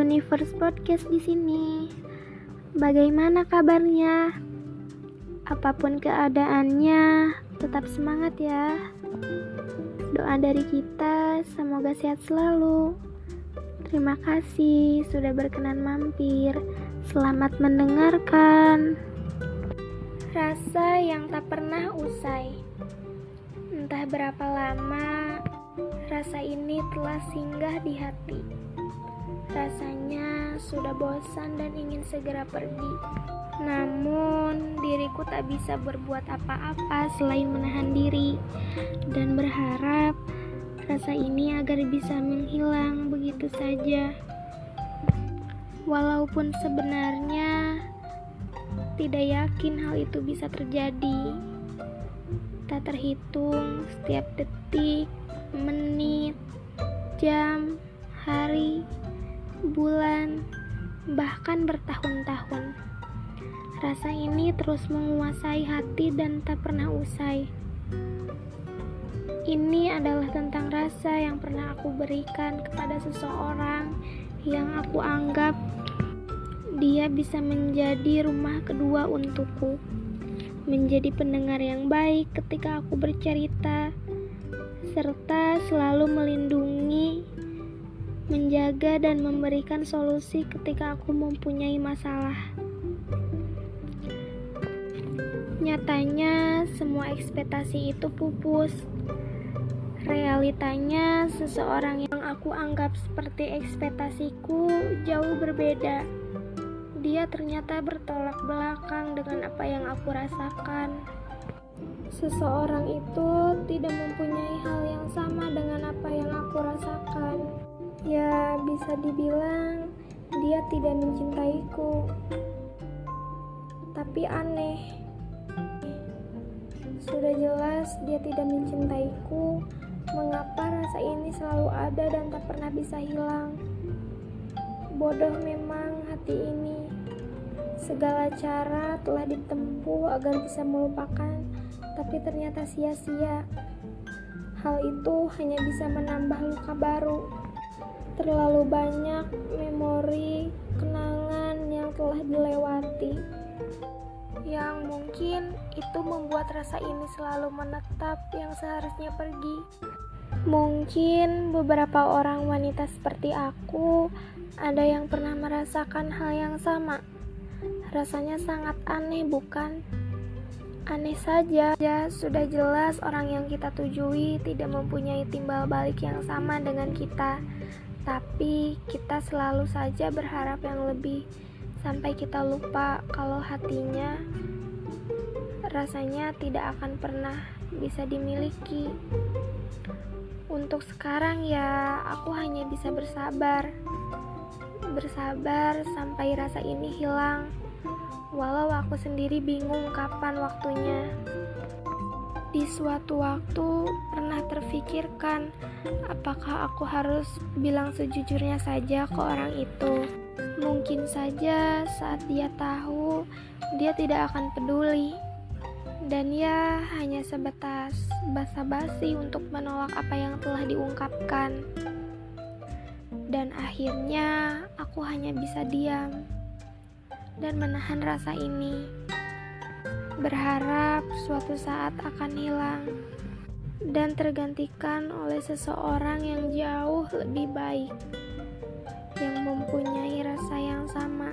Universe Podcast di sini. Bagaimana kabarnya? Apa pun keadaannya, tetap semangat ya. Doa dari kita semoga sehat selalu. Terima kasih sudah berkenan mampir. Selamat mendengarkan. Rasa yang tak pernah usai. Entah berapa lama rasa ini telah singgah di hati. Rasanya sudah bosan dan ingin segera pergi. Namun, diriku tak bisa berbuat apa-apa selain menahan diri dan berharap rasa ini agar bisa menghilang begitu saja. Walaupun sebenarnya tidak yakin hal itu bisa terjadi. Tak terhitung setiap detik, menit, jam, bulan, bahkan bertahun-tahun. Rasa ini terus menguasai hati dan tak pernah usai. Ini adalah tentang rasa yang pernah aku berikan kepada seseorang yang aku anggap dia bisa menjadi rumah kedua untukku, menjadi pendengar yang baik ketika aku bercerita, serta selalu melindungi menjaga dan memberikan solusi ketika aku mempunyai masalah. Nyatanya, semua ekspektasi itu pupus. Realitanya, seseorang yang aku anggap seperti ekspektasiku jauh berbeda. Dia ternyata bertolak belakang dengan apa yang aku rasakan. Seseorang itu tidak mempunyai hal yang sama dengan apa yang aku rasakan. Ya, bisa dibilang dia tidak mencintaiku. Tapi aneh. Sudah jelas dia tidak mencintaiku. Mengapa rasa ini selalu ada dan tak pernah bisa hilang? Bodoh memang hati ini. Segala cara telah ditempuh agar bisa melupakan, tapi ternyata sia-sia. Hal itu hanya bisa menambah luka baru terlalu banyak memori kenangan yang telah dilewati. Yang mungkin itu membuat rasa ini selalu menetap yang seharusnya pergi. Mungkin beberapa orang wanita seperti aku ada yang pernah merasakan hal yang sama. Rasanya sangat aneh bukan? Aneh saja ya sudah jelas orang yang kita tujui tidak mempunyai timbal balik yang sama dengan kita tapi kita selalu saja berharap yang lebih sampai kita lupa kalau hatinya rasanya tidak akan pernah bisa dimiliki. Untuk sekarang ya, aku hanya bisa bersabar. Bersabar sampai rasa ini hilang. Walau aku sendiri bingung kapan waktunya. Di suatu waktu pernah terfikirkan apakah aku harus bilang sejujurnya saja ke orang itu. Mungkin saja saat dia tahu dia tidak akan peduli. Dan ya hanya sebatas basa-basi untuk menolak apa yang telah diungkapkan. Dan akhirnya aku hanya bisa diam dan menahan rasa ini berharap suatu saat akan hilang dan tergantikan oleh seseorang yang jauh lebih baik, yang mempunyai rasa yang sama.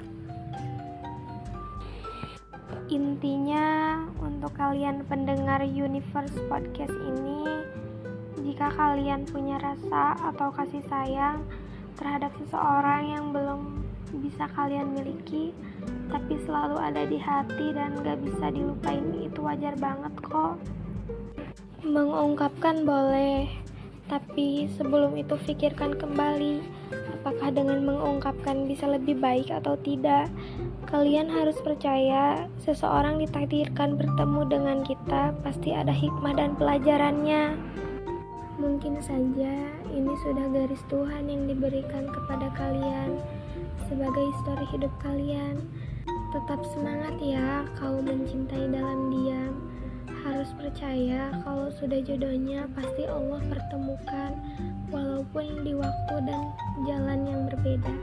Intinya, untuk kalian pendengar Universe Podcast ini, jika kalian punya rasa atau kasih sayang terhadap seseorang yang belum bisa kalian miliki, tapi selalu ada di hati dan gak bisa dilupain itu wajar banget kok. Mengungkapkan boleh, tapi sebelum itu pikirkan kembali apakah dengan mengungkapkan bisa lebih baik atau tidak. Kalian harus percaya seseorang ditakdirkan bertemu dengan kita pasti ada hikmah dan pelajarannya. Mungkin saja ini sudah garis Tuhan yang diberikan kepada kalian sebagai histori hidup kalian. Tetap semangat ya kalau mencintai dalam diam. Harus percaya kalau sudah jodohnya pasti Allah pertemukan walaupun di waktu dan jalan yang berbeda.